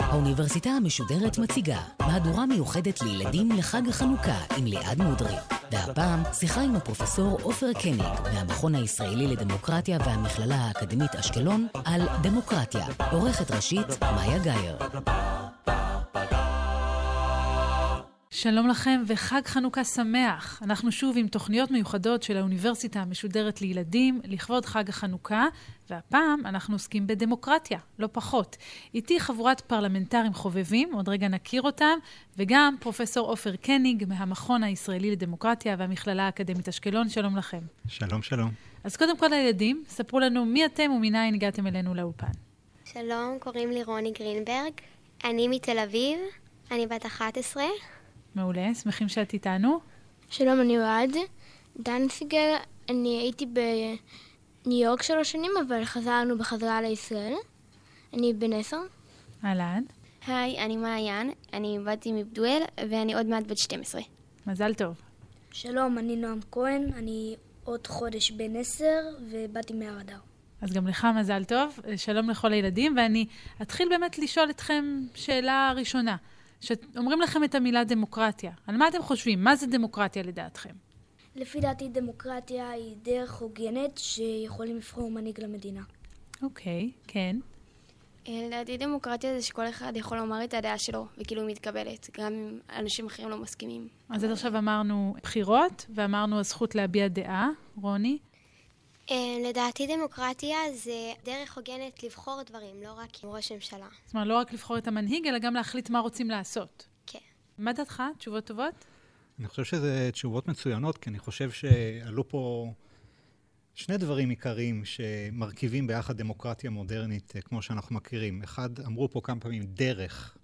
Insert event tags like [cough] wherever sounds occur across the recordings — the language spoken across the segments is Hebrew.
האוניברסיטה המשודרת מציגה מהדורה מיוחדת לילדים לחג החנוכה עם ליעד מודרי. והפעם שיחה עם הפרופסור עופר קניג מהמכון הישראלי לדמוקרטיה והמכללה האקדמית אשקלון על דמוקרטיה. עורכת ראשית מאיה גאייר. שלום לכם וחג חנוכה שמח. אנחנו שוב עם תוכניות מיוחדות של האוניברסיטה המשודרת לילדים לכבוד חג החנוכה, והפעם אנחנו עוסקים בדמוקרטיה, לא פחות. איתי חבורת פרלמנטרים חובבים, עוד רגע נכיר אותם, וגם פרופסור עופר קניג מהמכון הישראלי לדמוקרטיה והמכללה האקדמית אשקלון, שלום לכם. שלום, שלום. אז קודם כל הילדים, ספרו לנו מי אתם ומניין הגעתם אלינו לאולפן. שלום, קוראים לי רוני גרינברג. אני מתל אביב, אני בת 11. מעולה, שמחים שאת איתנו. שלום, אני אוהד. דנציגר, אני הייתי בניו יורק שלוש שנים, אבל חזרנו בחזרה לישראל. אני בן עשר. אהלן. היי, אני מעיין, אני באתי מבדואל, ואני עוד מעט בת 12. מזל טוב. שלום, אני נועם כהן, אני עוד חודש בן עשר, ובאתי מהר אדר. אז גם לך מזל טוב, שלום לכל הילדים, ואני אתחיל באמת לשאול אתכם שאלה ראשונה. שאומרים לכם את המילה דמוקרטיה, על מה אתם חושבים? מה זה דמוקרטיה לדעתכם? לפי דעתי דמוקרטיה היא דרך הוגנת שיכולים לבחור מנהיג למדינה. אוקיי, כן. לדעתי דמוקרטיה זה שכל אחד יכול לומר את הדעה שלו, וכאילו היא מתקבלת, גם אם אנשים אחרים לא מסכימים. אז עד עכשיו אמרנו בחירות, ואמרנו הזכות להביע דעה. רוני? לדעתי דמוקרטיה זה דרך הוגנת לבחור דברים, לא רק עם ראש ממשלה. זאת אומרת, לא רק לבחור את המנהיג, אלא גם להחליט מה רוצים לעשות. כן. מה דעתך? תשובות טובות? אני חושב שזה תשובות מצוינות, כי אני חושב שעלו פה שני דברים עיקריים שמרכיבים ביחד דמוקרטיה מודרנית, כמו שאנחנו מכירים. אחד, אמרו פה כמה פעמים דרך,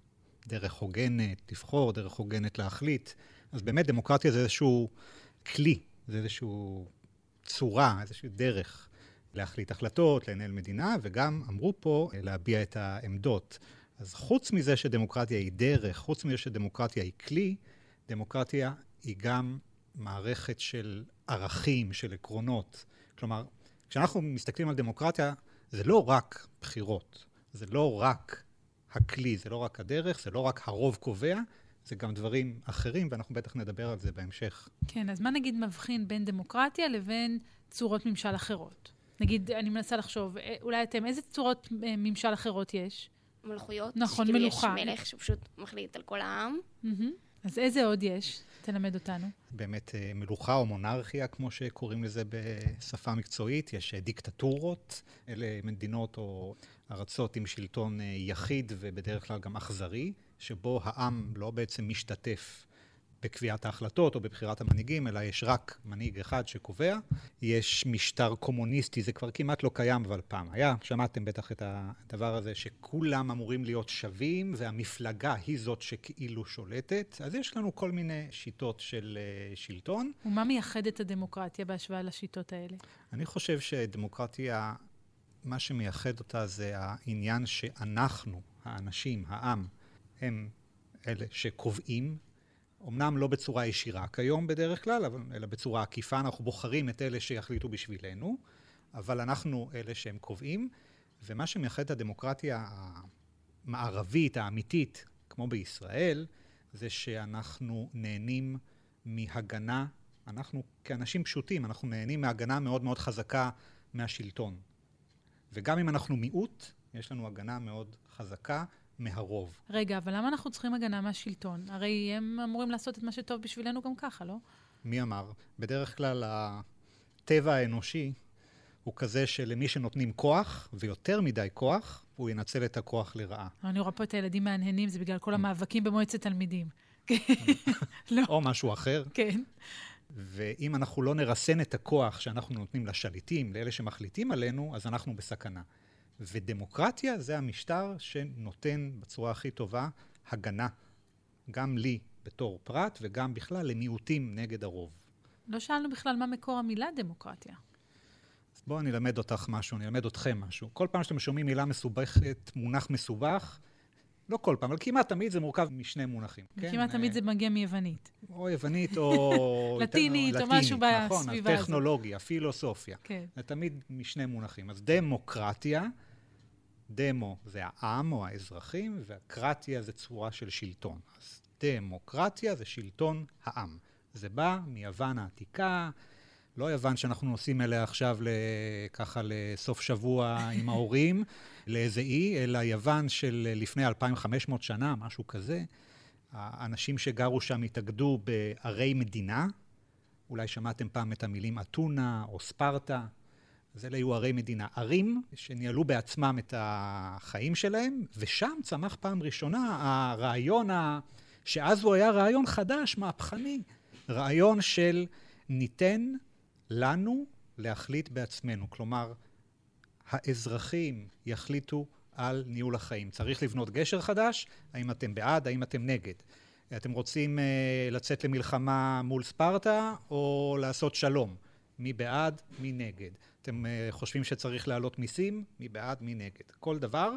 דרך הוגנת לבחור, דרך הוגנת להחליט. אז באמת דמוקרטיה זה איזשהו כלי, זה איזשהו צורה, איזושהי דרך להחליט החלטות, לנהל מדינה, וגם אמרו פה להביע את העמדות. אז חוץ מזה שדמוקרטיה היא דרך, חוץ מזה שדמוקרטיה היא כלי, דמוקרטיה היא גם מערכת של ערכים, של עקרונות. כלומר, כשאנחנו מסתכלים על דמוקרטיה, זה לא רק בחירות, זה לא רק הכלי, זה לא רק הדרך, זה לא רק הרוב קובע, זה גם דברים אחרים, ואנחנו בטח נדבר על זה בהמשך. כן, אז מה נגיד מבחין בין דמוקרטיה לבין צורות ממשל אחרות? נגיד, אני מנסה לחשוב, אולי אתם, איזה צורות ממשל אחרות יש? מלכויות. נכון, מלוכה. יש מלך שפשוט מחליט על כל העם. Mm-hmm. אז איזה עוד יש? תלמד אותנו. באמת מלוכה או מונרכיה, כמו שקוראים לזה בשפה מקצועית. יש דיקטטורות, אלה מדינות או ארצות עם שלטון יחיד ובדרך כלל גם אכזרי. שבו העם לא בעצם משתתף בקביעת ההחלטות או בבחירת המנהיגים, אלא יש רק מנהיג אחד שקובע. יש משטר קומוניסטי, זה כבר כמעט לא קיים, אבל פעם היה. שמעתם בטח את הדבר הזה, שכולם אמורים להיות שווים, והמפלגה היא זאת שכאילו שולטת. אז יש לנו כל מיני שיטות של uh, שלטון. ומה מייחד את הדמוקרטיה בהשוואה לשיטות האלה? אני חושב שדמוקרטיה, מה שמייחד אותה זה העניין שאנחנו, האנשים, העם, הם אלה שקובעים, אמנם לא בצורה ישירה כיום בדרך כלל, אלא בצורה עקיפה, אנחנו בוחרים את אלה שיחליטו בשבילנו, אבל אנחנו אלה שהם קובעים, ומה שמייחד את הדמוקרטיה המערבית, האמיתית, כמו בישראל, זה שאנחנו נהנים מהגנה, אנחנו כאנשים פשוטים, אנחנו נהנים מהגנה מאוד מאוד חזקה מהשלטון. וגם אם אנחנו מיעוט, יש לנו הגנה מאוד חזקה מהרוב. רגע, אבל למה אנחנו צריכים הגנה מהשלטון? הרי הם אמורים לעשות את מה שטוב בשבילנו גם ככה, לא? מי אמר? בדרך כלל הטבע האנושי הוא כזה שלמי שנותנים כוח, ויותר מדי כוח, הוא ינצל את הכוח לרעה. אני רואה פה את הילדים מהנהנים, זה בגלל כל המאבקים במועצת תלמידים. [laughs] לא. או משהו אחר. כן. ואם אנחנו לא נרסן את הכוח שאנחנו נותנים לשליטים, לאלה שמחליטים עלינו, אז אנחנו בסכנה. ודמוקרטיה זה המשטר שנותן בצורה הכי טובה הגנה, גם לי בתור פרט וגם בכלל למיעוטים נגד הרוב. לא שאלנו בכלל מה מקור המילה דמוקרטיה. אז בואו אני אלמד אותך משהו, אני אלמד אתכם משהו. כל פעם שאתם שומעים מילה מסובכת, מונח מסובך, לא כל פעם, אבל כמעט תמיד זה מורכב משני מונחים. כן? כמעט תמיד זה מגיע מיוונית. או יוונית או... [laughs] לטינית או משהו בסביבה הזאת. נכון, טכנולוגיה, פילוסופיה. כן. זה תמיד משני מונחים. אז דמוקרטיה, דמו זה העם או האזרחים, והקרטיה זה צורה של שלטון. אז דמוקרטיה זה שלטון העם. זה בא מיוון העתיקה, לא יוון שאנחנו נוסעים אליה עכשיו ככה לסוף שבוע עם [laughs] ההורים, לאיזה אי, אלא יוון של לפני 2,500 שנה, משהו כזה. האנשים שגרו שם התאגדו בערי מדינה. אולי שמעתם פעם את המילים אתונה או ספרטה. אז אלה היו ערי מדינה. ערים שניהלו בעצמם את החיים שלהם, ושם צמח פעם ראשונה הרעיון, ה... שאז הוא היה רעיון חדש, מהפכני. רעיון של ניתן לנו להחליט בעצמנו. כלומר, האזרחים יחליטו על ניהול החיים. צריך לבנות גשר חדש, האם אתם בעד, האם אתם נגד. אתם רוצים uh, לצאת למלחמה מול ספרטה או לעשות שלום? מי בעד, מי נגד. אתם uh, חושבים שצריך להעלות מיסים? מי בעד, מי נגד. כל דבר,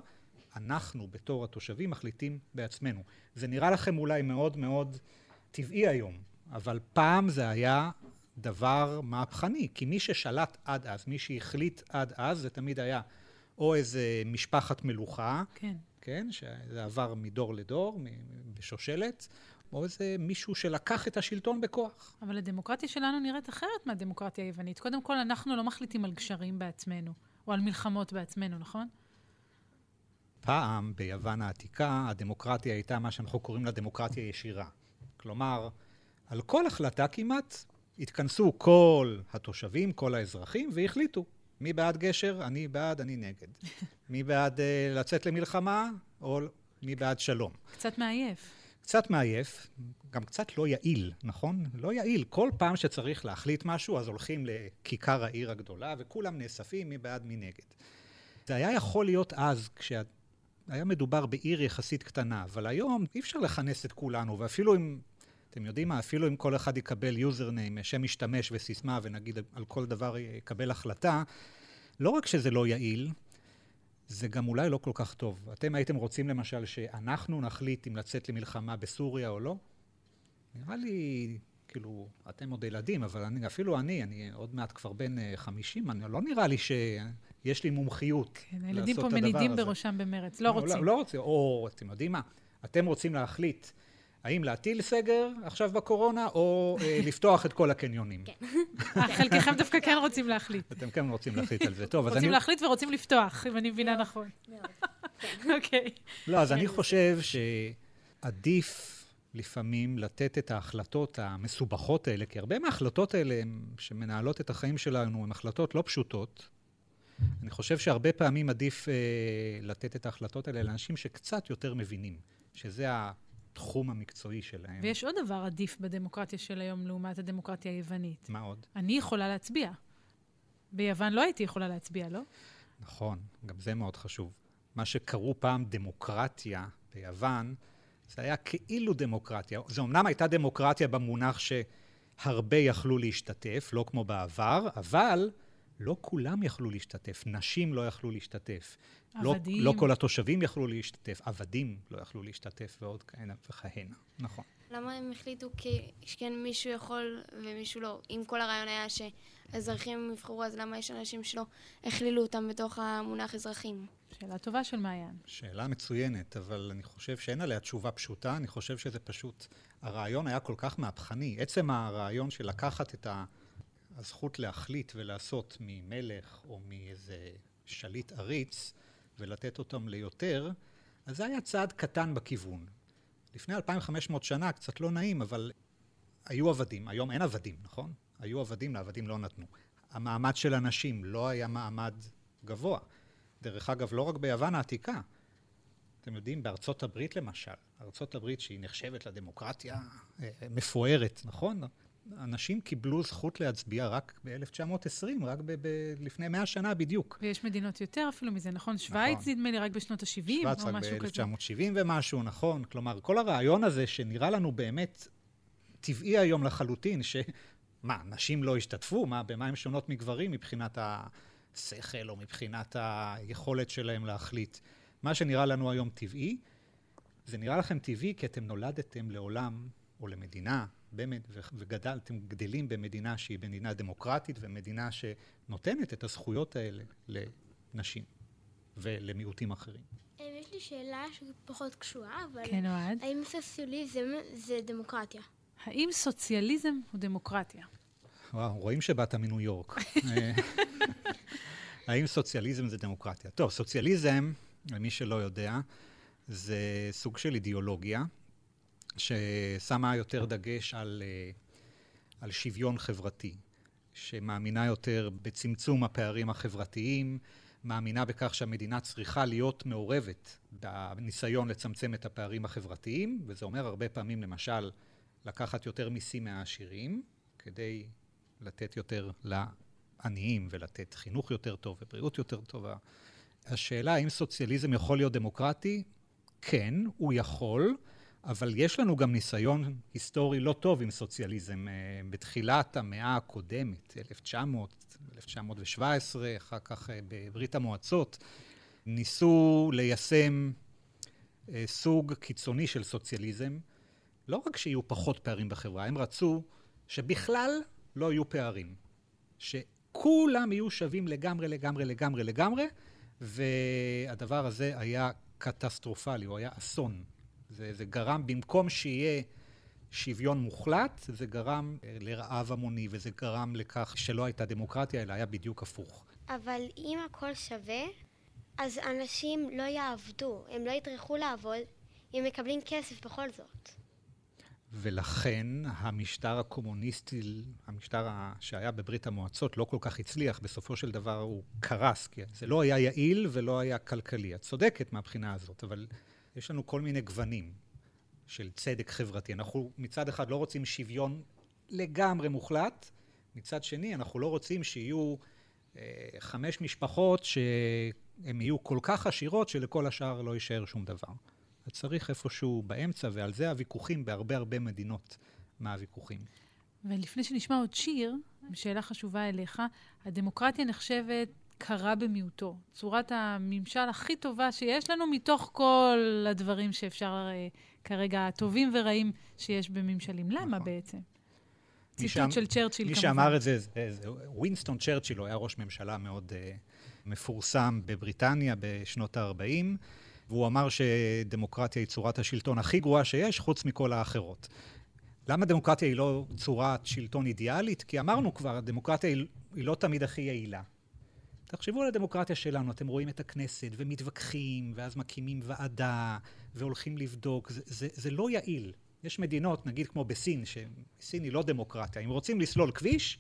אנחנו בתור התושבים מחליטים בעצמנו. זה נראה לכם אולי מאוד מאוד טבעי היום, אבל פעם זה היה דבר מהפכני, כי מי ששלט עד אז, מי שהחליט עד אז, זה תמיד היה או איזה משפחת מלוכה, כן, כן שזה עבר מדור לדור, בשושלת, או איזה מישהו שלקח את השלטון בכוח. אבל הדמוקרטיה שלנו נראית אחרת מהדמוקרטיה היוונית. קודם כל, אנחנו לא מחליטים על גשרים בעצמנו, או על מלחמות בעצמנו, נכון? פעם, ביוון העתיקה, הדמוקרטיה הייתה מה שאנחנו קוראים לה דמוקרטיה ישירה. כלומר, על כל החלטה כמעט התכנסו כל התושבים, כל האזרחים, והחליטו. מי בעד גשר? אני בעד, אני נגד. [laughs] מי בעד uh, לצאת למלחמה? או מי בעד שלום? קצת מעייף. קצת מעייף, גם קצת לא יעיל, נכון? לא יעיל. כל פעם שצריך להחליט משהו, אז הולכים לכיכר העיר הגדולה, וכולם נאספים מי בעד, מי נגד. זה היה יכול להיות אז, כשהיה מדובר בעיר יחסית קטנה, אבל היום אי אפשר לכנס את כולנו, ואפילו אם אתם יודעים מה, אפילו אם כל אחד יקבל יוזרניים, שם משתמש וסיסמה, ונגיד על כל דבר יקבל החלטה, לא רק שזה לא יעיל, זה גם אולי לא כל כך טוב. אתם הייתם רוצים למשל שאנחנו נחליט אם לצאת למלחמה בסוריה או לא? נראה לי, כאילו, אתם עוד ילדים, אבל אני, אפילו אני, אני עוד מעט כבר בן 50, אה, אני, לא נראה לי שיש לי מומחיות כן, הילדים פה מנידים בראשם במרץ, לא, לא רוצים. לא, לא רוצים, או אתם יודעים מה, אתם רוצים להחליט האם להטיל סגר עכשיו בקורונה, או אה, [laughs] לפתוח את כל הקניונים? כן. [laughs] חלקכם דווקא כן רוצים להחליט. אתם כן רוצים להחליט על זה. טוב, אז אני... רוצים להחליט ורוצים לפתוח, אם אני מבינה נכון. אוקיי. לא, אז אני חושב שעדיף לפעמים לתת את ההחלטות המסובכות האלה, כי הרבה מההחלטות האלה שמנהלות את החיים שלנו הן החלטות לא פשוטות. אני חושב שהרבה פעמים עדיף אה, לתת את ההחלטות האלה לאנשים שקצת יותר מבינים, שזה התחום המקצועי שלהם. ויש עוד דבר עדיף בדמוקרטיה של היום לעומת הדמוקרטיה היוונית. מה עוד? אני יכולה להצביע. ביוון לא הייתי יכולה להצביע, לא? נכון, גם זה מאוד חשוב. מה שקראו פעם דמוקרטיה ביוון, זה היה כאילו דמוקרטיה. זו אמנם הייתה דמוקרטיה במונח שהרבה יכלו להשתתף, לא כמו בעבר, אבל לא כולם יכלו להשתתף. נשים לא יכלו להשתתף. לא- עבדים. לא, לא כל התושבים יכלו להשתתף, עבדים לא יכלו להשתתף ועוד כהנה וכהנה, נכון. למה הם החליטו שכן מישהו יכול ומישהו לא? אם כל הרעיון היה שאזרחים יבחרו, אז למה יש אנשים שלא הכלילו אותם בתוך המונח אזרחים? שאלה טובה של מעיין. שאלה מצוינת, אבל אני חושב שאין עליה תשובה פשוטה, אני חושב שזה פשוט... הרעיון היה כל כך מהפכני. עצם הרעיון של לקחת את הזכות להחליט ולעשות ממלך או מאיזה שליט עריץ, ולתת אותם ליותר, אז זה היה צעד קטן בכיוון. לפני 2,500 שנה, קצת לא נעים, אבל היו עבדים. היום אין עבדים, נכון? היו עבדים, לעבדים לא נתנו. המעמד של הנשים לא היה מעמד גבוה. דרך אגב, לא רק ביוון העתיקה. אתם יודעים, בארצות הברית למשל, ארצות הברית שהיא נחשבת לדמוקרטיה אה, מפוארת, נכון? אנשים קיבלו זכות להצביע רק ב-1920, רק ב- ב- לפני מאה שנה בדיוק. ויש מדינות יותר אפילו מזה, נכון? שווייץ, נכון. נדמה לי, רק בשנות ה-70 או משהו כזה. שווייץ רק ב-1970 ומשהו, נכון. כלומר, כל הרעיון הזה שנראה לנו באמת טבעי היום לחלוטין, ש... מה, נשים לא השתתפו? מה, במה הן שונות מגברים מבחינת השכל או מבחינת היכולת שלהם להחליט? מה שנראה לנו היום טבעי, זה נראה לכם טבעי כי אתם נולדתם לעולם או למדינה, באמת, וגדלתם, גדלים במדינה שהיא מדינה דמוקרטית ומדינה שנותנת את הזכויות האלה לנשים ולמיעוטים אחרים. יש לי שאלה שפחות קשורה, אבל... כן, אוהד. האם סוציאליזם זה דמוקרטיה? האם סוציאליזם הוא דמוקרטיה? וואו, רואים שבאת מניו יורק. [laughs] האם סוציאליזם זה דמוקרטיה? טוב, סוציאליזם, למי שלא יודע, זה סוג של אידיאולוגיה ששמה יותר דגש על, אה, על שוויון חברתי, שמאמינה יותר בצמצום הפערים החברתיים, מאמינה בכך שהמדינה צריכה להיות מעורבת בניסיון לצמצם את הפערים החברתיים, וזה אומר הרבה פעמים למשל לקחת יותר מיסים מהעשירים, כדי לתת יותר לעניים ולתת חינוך יותר טוב ובריאות יותר טובה. השאלה האם סוציאליזם יכול להיות דמוקרטי? כן, הוא יכול, אבל יש לנו גם ניסיון היסטורי לא טוב עם סוציאליזם. אה, בתחילת המאה הקודמת, 1900, 1917, אחר כך אה, בברית המועצות, ניסו ליישם אה, סוג קיצוני של סוציאליזם. לא רק שיהיו פחות פערים בחברה, הם רצו שבכלל לא יהיו פערים. שכולם יהיו שווים לגמרי, לגמרי, לגמרי, לגמרי, והדבר הזה היה קטסטרופלי, הוא היה אסון. זה, זה גרם, במקום שיהיה שוויון מוחלט, זה גרם לרעב המוני, וזה גרם לכך שלא הייתה דמוקרטיה, אלא היה בדיוק הפוך. אבל אם הכל שווה, אז אנשים לא יעבדו, הם לא יטרחו לעבוד, הם מקבלים כסף בכל זאת. ולכן המשטר הקומוניסטי, המשטר שהיה בברית המועצות, לא כל כך הצליח. בסופו של דבר הוא קרס, כי זה לא היה יעיל ולא היה כלכלי. את צודקת מהבחינה הזאת, אבל יש לנו כל מיני גוונים של צדק חברתי. אנחנו מצד אחד לא רוצים שוויון לגמרי מוחלט, מצד שני אנחנו לא רוצים שיהיו אה, חמש משפחות שהן יהיו כל כך עשירות שלכל השאר לא יישאר שום דבר. אז צריך איפשהו באמצע, ועל זה הוויכוחים בהרבה הרבה מדינות, מה הוויכוחים. ולפני שנשמע עוד שיר, שאלה חשובה אליך, הדמוקרטיה נחשבת קרה במיעוטו. צורת הממשל הכי טובה שיש לנו מתוך כל הדברים שאפשר uh, כרגע, טובים ורעים שיש בממשלים. למה נכון. בעצם? ציטוט שם, של צ'רצ'יל מי כמובן. מי שאמר את זה, זה, זה ווינסטון צ'רצ'יל, הוא היה ראש ממשלה מאוד uh, מפורסם בבריטניה בשנות ה-40. והוא אמר שדמוקרטיה היא צורת השלטון הכי גרועה שיש, חוץ מכל האחרות. למה דמוקרטיה היא לא צורת שלטון אידיאלית? כי אמרנו כבר, הדמוקרטיה היא, היא לא תמיד הכי יעילה. תחשבו על הדמוקרטיה שלנו, אתם רואים את הכנסת ומתווכחים, ואז מקימים ועדה, והולכים לבדוק, זה, זה, זה לא יעיל. יש מדינות, נגיד כמו בסין, שסין היא לא דמוקרטיה, אם רוצים לסלול כביש,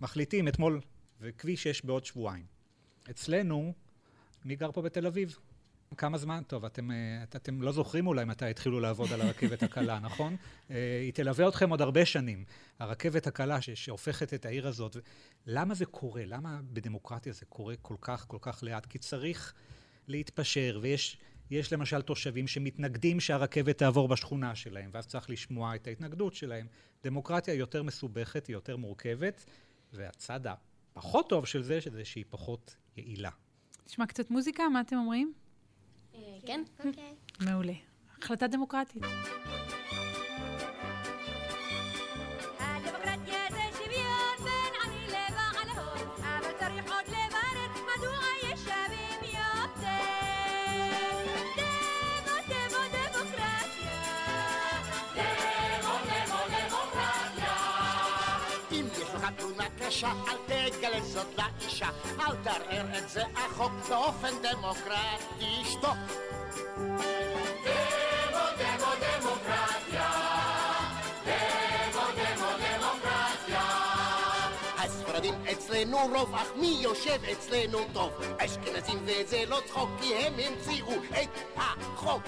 מחליטים אתמול, וכביש יש בעוד שבועיים. אצלנו, מי גר פה בתל אביב? כמה זמן? טוב, אתם, אה, אתם לא זוכרים אולי מתי התחילו לעבוד על הרכבת הקלה, [laughs] נכון? אה, היא תלווה אתכם עוד הרבה שנים. הרכבת הקלה ש, שהופכת את העיר הזאת. למה זה קורה? למה בדמוקרטיה זה קורה כל כך, כל כך לאט? כי צריך להתפשר, ויש יש למשל תושבים שמתנגדים שהרכבת תעבור בשכונה שלהם, ואז צריך לשמוע את ההתנגדות שלהם. דמוקרטיה יותר מסובכת, היא יותר מורכבת, והצד הפחות טוב של זה, שזה שהיא פחות יעילה. נשמע קצת מוזיקה, מה אתם אומרים? כן? אוקיי. מעולה. החלטה דמוקרטית. קשה, אל תגלה זאת לאישה, אל תערער את זה החוק באופן דמוקרטי, שתוק. דמו, דמו, דמוקרטיה. דמו, דמו, דמוקרטיה. הספרדים אצלנו רוב, אך מי יושב אצלנו טוב? אשכנזים וזה לא צחוק, כי הם המציאו את החוק.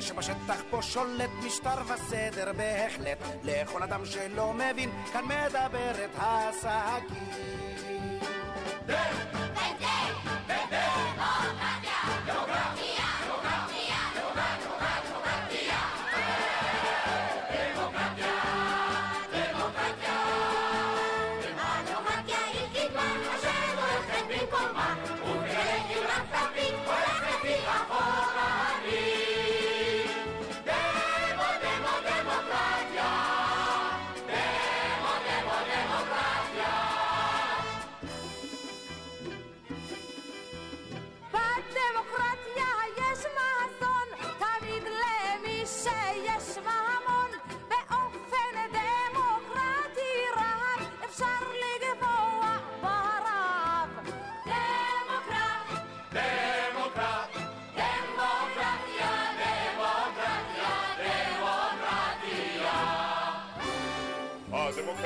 שבשטח פה שולט משטר וסדר בהחלט. לכל אדם שלא מבין כאן מדברת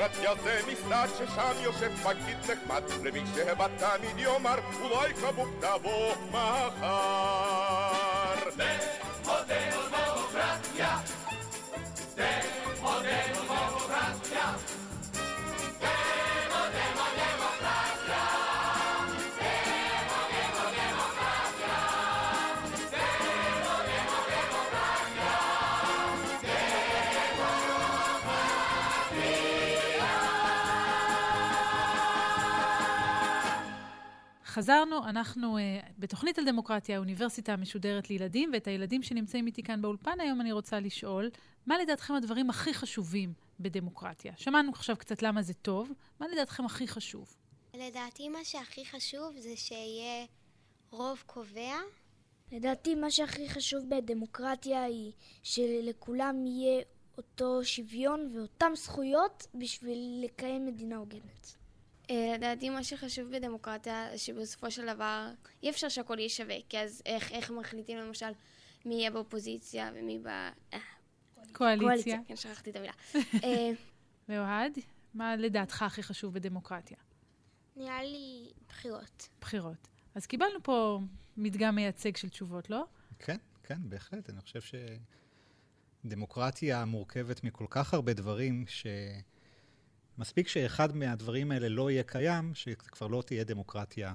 השגית דמוקרטיה זה משרד ששם יושב פקיד נחמד למי שהבא תמיד יאמר אולי כבוק תבוא מחר דמוקרטיה דמוקרטיה חזרנו, אנחנו uh, בתוכנית על דמוקרטיה, האוניברסיטה המשודרת לילדים, ואת הילדים שנמצאים איתי כאן באולפן היום אני רוצה לשאול, מה לדעתכם הדברים הכי חשובים בדמוקרטיה? שמענו עכשיו קצת למה זה טוב, מה לדעתכם הכי חשוב? לדעתי מה שהכי חשוב זה שיהיה רוב קובע. לדעתי מה שהכי חשוב בדמוקרטיה היא שלכולם יהיה אותו שוויון ואותן זכויות בשביל לקיים מדינה הוגנת. אה, לדעתי מה שחשוב בדמוקרטיה, שבסופו של דבר אי אפשר שהכל יהיה שווה, כי אז איך, איך מחליטים למשל מי יהיה באופוזיציה ומי ב... אה, קואליציה. כן, שכחתי את המילה. [laughs] אה, ואוהד, מה לדעתך הכי חשוב בדמוקרטיה? נראה לי בחירות. בחירות. אז קיבלנו פה מדגם מייצג של תשובות, לא? כן, כן, בהחלט. אני חושב שדמוקרטיה מורכבת מכל כך הרבה דברים, ש... מספיק שאחד מהדברים האלה לא יהיה קיים, שכבר לא תהיה דמוקרטיה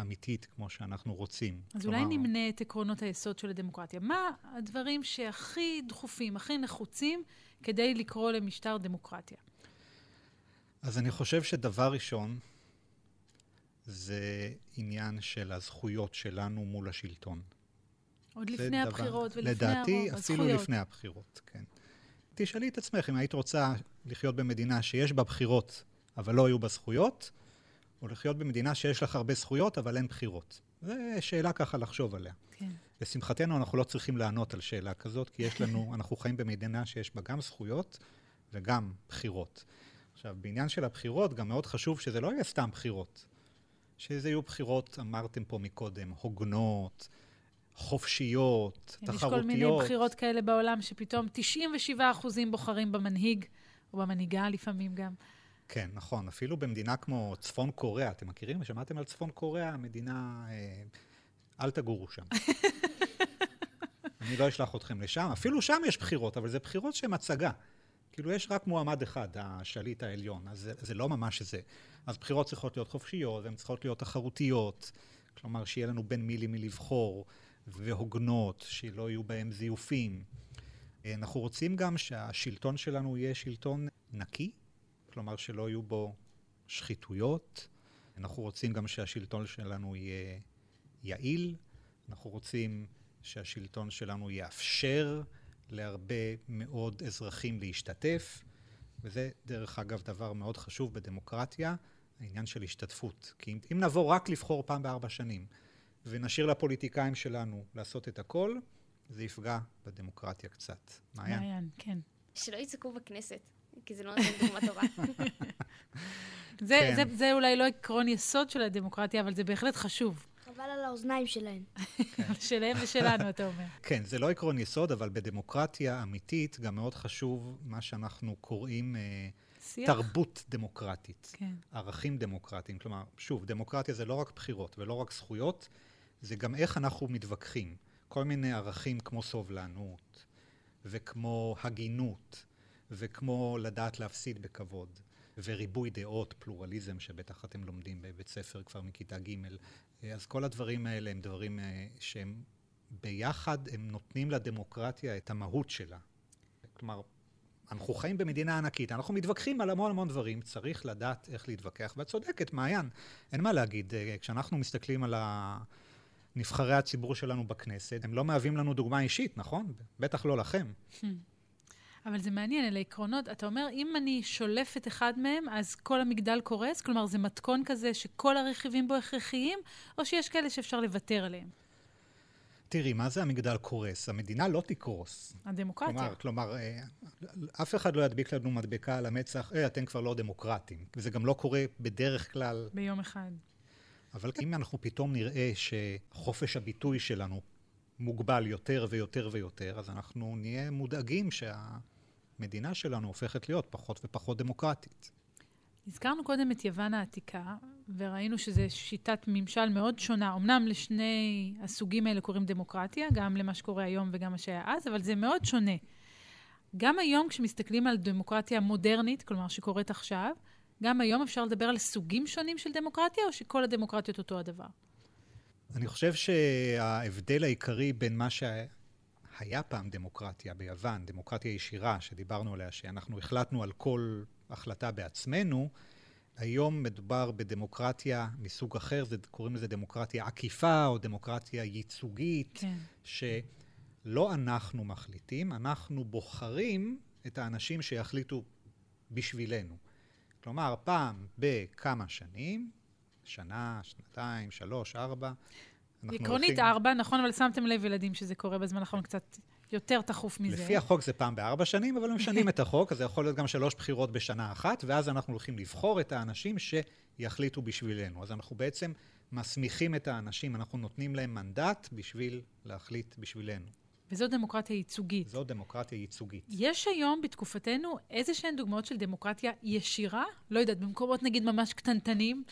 אמיתית כמו שאנחנו רוצים. אז כלומר... אולי נמנה את עקרונות היסוד של הדמוקרטיה. מה הדברים שהכי דחופים, הכי נחוצים, כדי לקרוא למשטר דמוקרטיה? אז אני חושב שדבר ראשון, זה עניין של הזכויות שלנו מול השלטון. עוד לפני דבר, הבחירות ולפני לדעתי, הרוב, הזכויות. לדעתי, אפילו לפני הבחירות, כן. תשאלי את עצמך אם היית רוצה לחיות במדינה שיש בה בחירות, אבל לא יהיו בה זכויות, או לחיות במדינה שיש לך הרבה זכויות, אבל אין בחירות. זו שאלה ככה לחשוב עליה. כן. לשמחתנו, אנחנו לא צריכים לענות על שאלה כזאת, כי יש לנו, [laughs] אנחנו חיים במדינה שיש בה גם זכויות וגם בחירות. עכשיו, בעניין של הבחירות, גם מאוד חשוב שזה לא יהיה סתם בחירות. שזה יהיו בחירות, אמרתם פה מקודם, הוגנות, חופשיות, תחרותיות. יש כל מיני בחירות כאלה בעולם, שפתאום 97 אחוזים בוחרים במנהיג, או במנהיגה לפעמים גם. כן, נכון. אפילו במדינה כמו צפון קוריאה, אתם מכירים? שמעתם על צפון קוריאה? מדינה... אה, אל תגורו שם. [laughs] אני לא אשלח אתכם לשם. אפילו שם יש בחירות, אבל זה בחירות שהן הצגה. כאילו, יש רק מועמד אחד, השליט העליון, אז זה, זה לא ממש זה. אז בחירות צריכות להיות חופשיות, והן צריכות להיות תחרותיות, כלומר, שיהיה לנו בין מי למי לבחור. והוגנות, שלא יהיו בהם זיופים. אנחנו רוצים גם שהשלטון שלנו יהיה שלטון נקי, כלומר שלא יהיו בו שחיתויות. אנחנו רוצים גם שהשלטון שלנו יהיה יעיל. אנחנו רוצים שהשלטון שלנו יאפשר להרבה מאוד אזרחים להשתתף. וזה, דרך אגב, דבר מאוד חשוב בדמוקרטיה, העניין של השתתפות. כי אם, אם נבוא רק לבחור פעם בארבע שנים, ונשאיר לפוליטיקאים שלנו לעשות את הכל, זה יפגע בדמוקרטיה קצת. מעיין? מעיין, כן. שלא יצעקו בכנסת, כי זה לא נותן דוגמה טובה. [laughs] זה, כן. זה, זה אולי לא עקרון יסוד של הדמוקרטיה, אבל זה בהחלט חשוב. חבל על האוזניים שלהם. [laughs] שלהם ושלנו, אתה אומר. [laughs] כן, זה לא עקרון יסוד, אבל בדמוקרטיה אמיתית גם מאוד חשוב מה שאנחנו קוראים... אה, שיח. תרבות דמוקרטית, כן. ערכים דמוקרטיים. כלומר, שוב, דמוקרטיה זה לא רק בחירות ולא רק זכויות, זה גם איך אנחנו מתווכחים. כל מיני ערכים כמו סובלנות, וכמו הגינות, וכמו לדעת להפסיד בכבוד, וריבוי דעות, פלורליזם, שבטח אתם לומדים בבית ספר כבר מכיתה ג', אז כל הדברים האלה הם דברים אה, שהם ביחד, הם נותנים לדמוקרטיה את המהות שלה. כלומר, אנחנו חיים במדינה ענקית, אנחנו מתווכחים על המון המון דברים, צריך לדעת איך להתווכח, ואת צודקת, מעיין, אין מה להגיד. אה, כשאנחנו מסתכלים על נבחרי הציבור שלנו בכנסת, הם לא מהווים לנו דוגמה אישית, נכון? בטח לא לכם. אבל זה מעניין, אלה עקרונות. אתה אומר, אם אני שולף את אחד מהם, אז כל המגדל קורס? כלומר, זה מתכון כזה שכל הרכיבים בו הכרחיים, או שיש כאלה שאפשר לוותר עליהם? תראי, מה זה המגדל קורס? המדינה לא תקרוס. הדמוקרטיה. כלומר, כלומר, אה, אף אחד לא ידביק לנו מדבקה על המצח, אה, אתם כבר לא דמוקרטים. וזה גם לא קורה בדרך כלל... ביום אחד. אבל אם אנחנו פתאום נראה שחופש הביטוי שלנו מוגבל יותר ויותר ויותר, אז אנחנו נהיה מודאגים שהמדינה שלנו הופכת להיות פחות ופחות דמוקרטית. הזכרנו קודם את יוון העתיקה, וראינו שזו שיטת ממשל מאוד שונה. אמנם לשני הסוגים האלה קוראים דמוקרטיה, גם למה שקורה היום וגם מה שהיה אז, אבל זה מאוד שונה. גם היום כשמסתכלים על דמוקרטיה מודרנית, כלומר שקורית עכשיו, גם היום אפשר לדבר על סוגים שונים של דמוקרטיה, או שכל הדמוקרטיות אותו הדבר? אני חושב שההבדל העיקרי בין מה שהיה פעם דמוקרטיה ביוון, דמוקרטיה ישירה, שדיברנו עליה, שאנחנו החלטנו על כל החלטה בעצמנו, היום מדובר בדמוקרטיה מסוג אחר, זה, קוראים לזה דמוקרטיה עקיפה או דמוקרטיה ייצוגית, כן. שלא אנחנו מחליטים, אנחנו בוחרים את האנשים שיחליטו בשבילנו. כלומר, פעם בכמה שנים, שנה, שנתיים, שלוש, ארבע, עקרונית הולכים... ארבע, נכון, אבל שמתם לב, ילדים, שזה קורה בזמן האחרון קצת יותר תכוף מזה. לפי החוק זה פעם בארבע שנים, אבל משנים את החוק, אז זה יכול להיות גם שלוש בחירות בשנה אחת, ואז אנחנו הולכים לבחור את האנשים שיחליטו בשבילנו. אז אנחנו בעצם מסמיכים את האנשים, אנחנו נותנים להם מנדט בשביל להחליט בשבילנו. וזו דמוקרטיה ייצוגית. זו דמוקרטיה ייצוגית. יש היום בתקופתנו איזה שהן דוגמאות של דמוקרטיה ישירה? לא יודעת, במקומות נגיד ממש קטנטנים.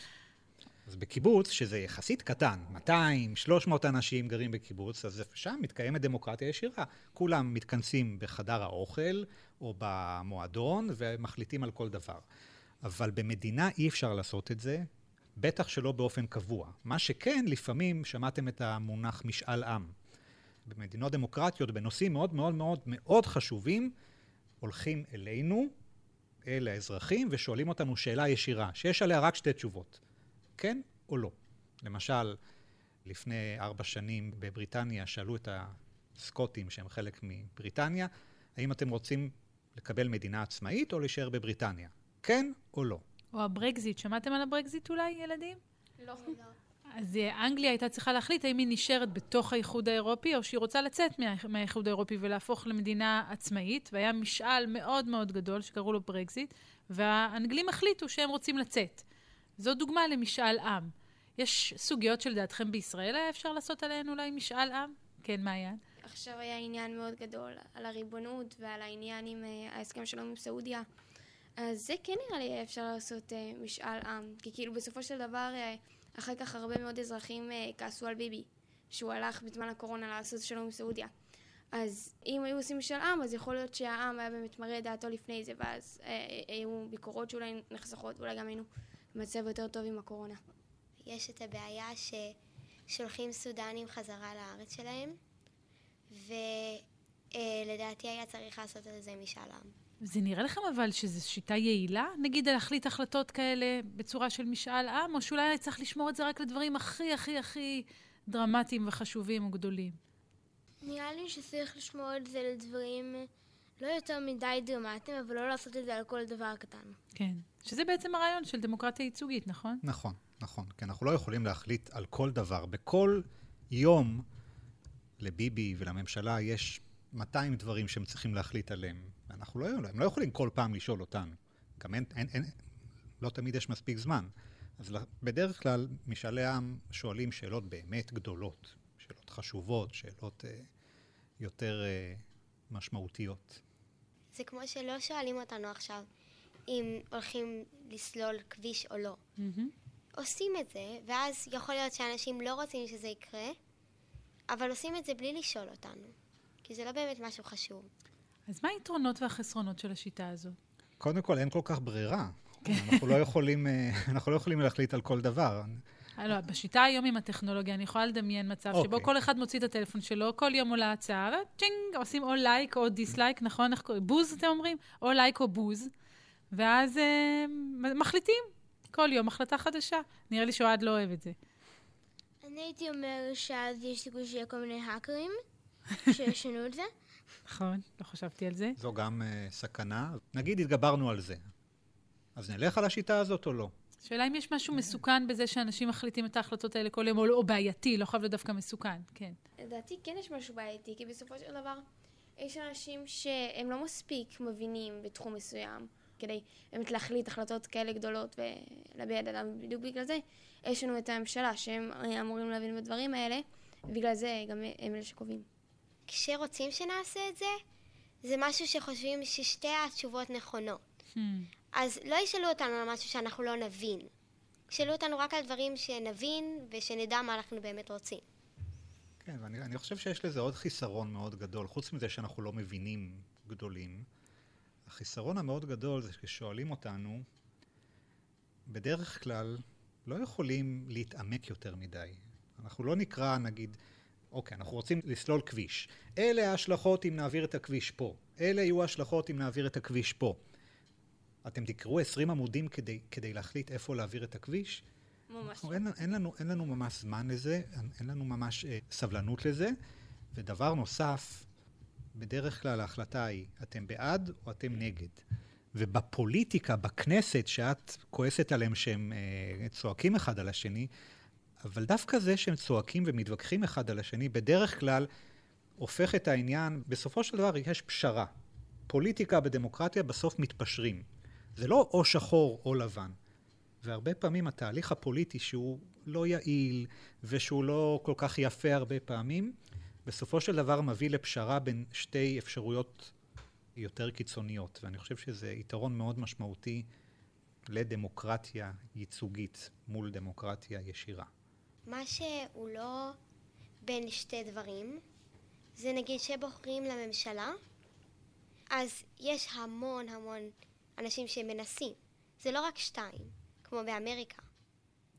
אז בקיבוץ, שזה יחסית קטן, 200, 300 אנשים גרים בקיבוץ, אז שם מתקיימת דמוקרטיה ישירה. כולם מתכנסים בחדר האוכל או במועדון ומחליטים על כל דבר. אבל במדינה אי אפשר לעשות את זה, בטח שלא באופן קבוע. מה שכן, לפעמים שמעתם את המונח משאל עם. במדינות דמוקרטיות, בנושאים מאוד מאוד מאוד מאוד חשובים, הולכים אלינו, אל האזרחים, ושואלים אותנו שאלה ישירה, שיש עליה רק שתי תשובות, כן או לא. למשל, לפני ארבע שנים בבריטניה שאלו את הסקוטים, שהם חלק מבריטניה, האם אתם רוצים לקבל מדינה עצמאית או להישאר בבריטניה? כן או לא? או הברקזיט, שמעתם על הברקזיט אולי, ילדים? לא. אז אה, אנגליה הייתה צריכה להחליט האם היא נשארת בתוך האיחוד האירופי, או שהיא רוצה לצאת מהאיחוד האירופי ולהפוך למדינה עצמאית, והיה משאל מאוד מאוד גדול שקראו לו ברקזיט, והאנגלים החליטו שהם רוצים לצאת. זו דוגמה למשאל עם. יש סוגיות שלדעתכם בישראל היה אפשר לעשות עליהן אולי משאל עם? כן, מעיין. עכשיו היה עניין מאוד גדול על הריבונות ועל העניין עם uh, ההסכם שלום עם סעודיה. אז זה כן נראה לי אפשר לעשות uh, משאל עם. כי כאילו בסופו של דבר... אחר כך הרבה מאוד אזרחים אה, כעסו על ביבי, שהוא הלך בזמן הקורונה לעשות שלום עם סעודיה. אז אם היו עושים משאל עם, אז יכול להיות שהעם היה באמת מראה דעתו לפני זה, ואז אה, אה, היו ביקורות שאולי נחסכות, ואולי גם היינו במצב יותר טוב עם הקורונה. יש את הבעיה ששולחים סודנים חזרה לארץ שלהם, ולדעתי אה, היה צריך לעשות על זה משאל עם. זה נראה לכם אבל שזו שיטה יעילה? נגיד להחליט החלטות כאלה בצורה של משאל עם, או שאולי צריך לשמור את זה רק לדברים הכי הכי הכי דרמטיים וחשובים וגדולים? נראה לי שצריך לשמור את זה לדברים לא יותר מדי דרמטיים, אבל לא לעשות את זה על כל דבר קטן. כן. שזה בעצם הרעיון של דמוקרטיה ייצוגית, נכון? נכון, נכון. כי אנחנו לא יכולים להחליט על כל דבר. בכל יום לביבי ולממשלה יש 200 דברים שהם צריכים להחליט עליהם. אנחנו לא, הם לא יכולים כל פעם לשאול אותנו. גם אין, אין, אין, לא תמיד יש מספיק זמן. אז בדרך כלל משאלי עם שואלים שאלות באמת גדולות, שאלות חשובות, שאלות אה, יותר אה, משמעותיות. זה כמו שלא שואלים אותנו עכשיו אם הולכים לסלול כביש או לא. Mm-hmm. עושים את זה, ואז יכול להיות שאנשים לא רוצים שזה יקרה, אבל עושים את זה בלי לשאול אותנו, כי זה לא באמת משהו חשוב. אז מה היתרונות והחסרונות של השיטה הזאת? קודם כל, אין כל כך ברירה. אנחנו לא יכולים, אה, אנחנו לא יכולים להחליט על כל דבר. לא, בשיטה היום עם הטכנולוגיה, אני יכולה לדמיין מצב okay. שבו אוקיי. כל אחד מוציא את הטלפון שלו, כל יום עולה הצעה, וצ'ינג, עושים או לייק או dislike, נכון? איך קוראים? בוז, אתם אומרים? או לייק או בוז, ואז אה, מחליטים כל יום החלטה חדשה. נראה לי שאוהד לא אוהב את זה. אני הייתי אומר שאז יש סיכוי שיהיה כל מיני האקרים [laughs] שישנו את זה. נכון, לא חשבתי על זה. זו גם uh, סכנה. נגיד התגברנו על זה. אז נלך על השיטה הזאת או לא? השאלה אם יש משהו מסוכן בזה שאנשים מחליטים את ההחלטות האלה כל יום, או, או בעייתי, לא חייב להיות דווקא מסוכן, כן. לדעתי כן יש משהו בעייתי, כי בסופו של דבר יש אנשים שהם לא מספיק מבינים בתחום מסוים, כדי באמת להחליט החלטות כאלה גדולות ולהביע את דעתם. בדיוק בגלל זה יש לנו את הממשלה, שהם אמורים להבין בדברים האלה, ובגלל זה גם הם אלה שקובעים. כשרוצים שנעשה את זה, זה משהו שחושבים ששתי התשובות נכונות. Hmm. אז לא ישאלו אותנו על משהו שאנחנו לא נבין. ישאלו אותנו רק על דברים שנבין ושנדע מה אנחנו באמת רוצים. כן, ואני אני חושב שיש לזה עוד חיסרון מאוד גדול. חוץ מזה שאנחנו לא מבינים גדולים, החיסרון המאוד גדול זה ששואלים אותנו, בדרך כלל לא יכולים להתעמק יותר מדי. אנחנו לא נקרא, נגיד, אוקיי, אנחנו רוצים לסלול כביש. אלה ההשלכות אם נעביר את הכביש פה. אלה יהיו ההשלכות אם נעביר את הכביש פה. אתם תקראו 20 עמודים כדי, כדי להחליט איפה להעביר את הכביש? ממש. אנחנו, אין, אין, לנו, אין לנו ממש זמן לזה, אין, אין לנו ממש אה, סבלנות לזה. ודבר נוסף, בדרך כלל ההחלטה היא, אתם בעד או אתם נגד. ובפוליטיקה, בכנסת, שאת כועסת עליהם שהם אה, צועקים אחד על השני, אבל דווקא זה שהם צועקים ומתווכחים אחד על השני, בדרך כלל הופך את העניין, בסופו של דבר יש פשרה. פוליטיקה בדמוקרטיה בסוף מתפשרים. זה לא או שחור או לבן. והרבה פעמים התהליך הפוליטי שהוא לא יעיל ושהוא לא כל כך יפה הרבה פעמים, בסופו של דבר מביא לפשרה בין שתי אפשרויות יותר קיצוניות. ואני חושב שזה יתרון מאוד משמעותי לדמוקרטיה ייצוגית מול דמוקרטיה ישירה. מה שהוא לא בין שתי דברים, זה נגיד שבוחרים לממשלה, אז יש המון המון אנשים שמנסים. זה לא רק שתיים, כמו באמריקה.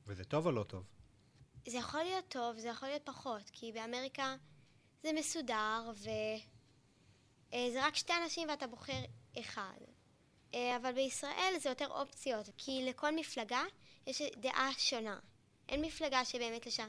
וזה טוב או לא טוב? זה יכול להיות טוב, זה יכול להיות פחות, כי באמריקה זה מסודר, וזה רק שתי אנשים ואתה בוחר אחד. אה, אבל בישראל זה יותר אופציות, כי לכל מפלגה יש דעה שונה. אין מפלגה שבאמת יש לה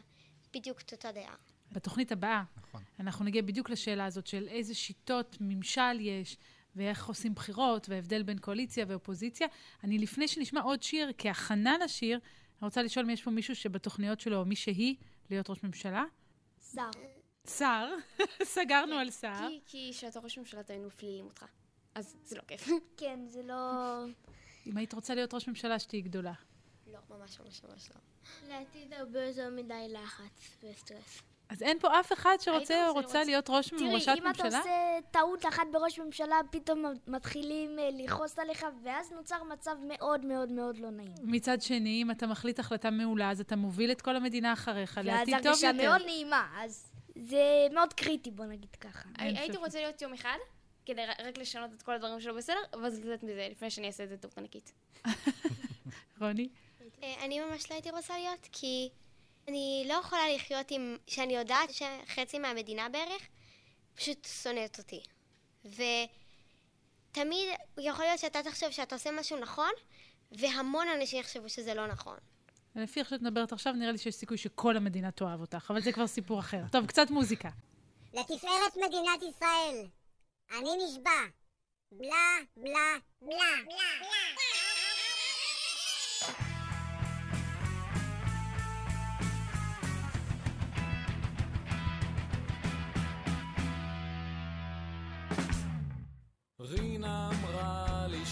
בדיוק את אותה דעה. בתוכנית הבאה, נכון. אנחנו נגיע בדיוק לשאלה הזאת של איזה שיטות ממשל יש, ואיך עושים בחירות, וההבדל בין קואליציה ואופוזיציה. אני, לפני שנשמע עוד שיר, כהכנה לשיר, אני רוצה לשאול אם יש פה מישהו שבתוכניות שלו, או מי שהיא, להיות ראש ממשלה? שר. שר. [laughs] סגרנו על שר. כי, כי כשאתה ראש ממשלה תמיד מפלילים אותך. אז זה לא כיף. כן, זה לא... אם היית רוצה להיות ראש ממשלה, שתהיי גדולה. לא, ממש ממש ממש לא. לעתיד הרבה יותר מדי לחץ וסטרס. אז אין פה אף אחד שרוצה רוצה או רוצה להיות ראש תראי, ראשת אם אתה ממשלה? עושה טעות אחת בראש ממשלה, פתאום מתחילים אה, לכעוס עליך, ואז נוצר מצב מאוד מאוד מאוד לא נעים. מצד שני, אם אתה מחליט החלטה מעולה, אז אתה מוביל את כל המדינה אחריך ואז לעתיד טוב הרגשה יותר. מאוד נעימה, אז זה מאוד קריטי, בוא נגיד ככה. הייתי. רוצה להיות יום אחד, כדי רק לשנות את כל הדברים שלו בסדר, ואז לצאת מזה לפני שאני אעשה את זה טוב ענקית. [laughs] רוני? אה, אני ממש לא הייתי רוצה להיות, כי אני לא יכולה לחיות עם... שאני יודעת שחצי מהמדינה בערך פשוט שונאת אותי. ותמיד יכול להיות שאתה תחשוב שאתה עושה משהו נכון, והמון אנשים יחשבו שזה לא נכון. לפי איך שאת מדברת עכשיו, נראה לי שיש סיכוי שכל המדינה תאהב אותך, אבל זה כבר סיפור אחר. טוב, קצת מוזיקה. לתפארת מדינת ישראל. אני נשבע. בלה, בלה, בלה. רינה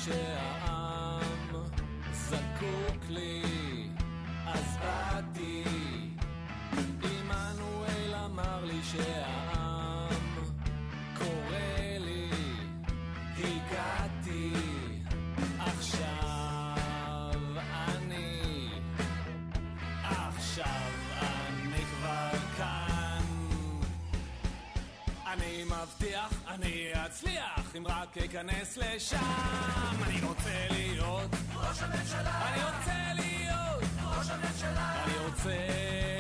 שהעם זקוק לי, רק אכנס לשם. אני רוצה להיות ראש הממשלה. אני רוצה להיות ראש הממשלה. אני רוצה...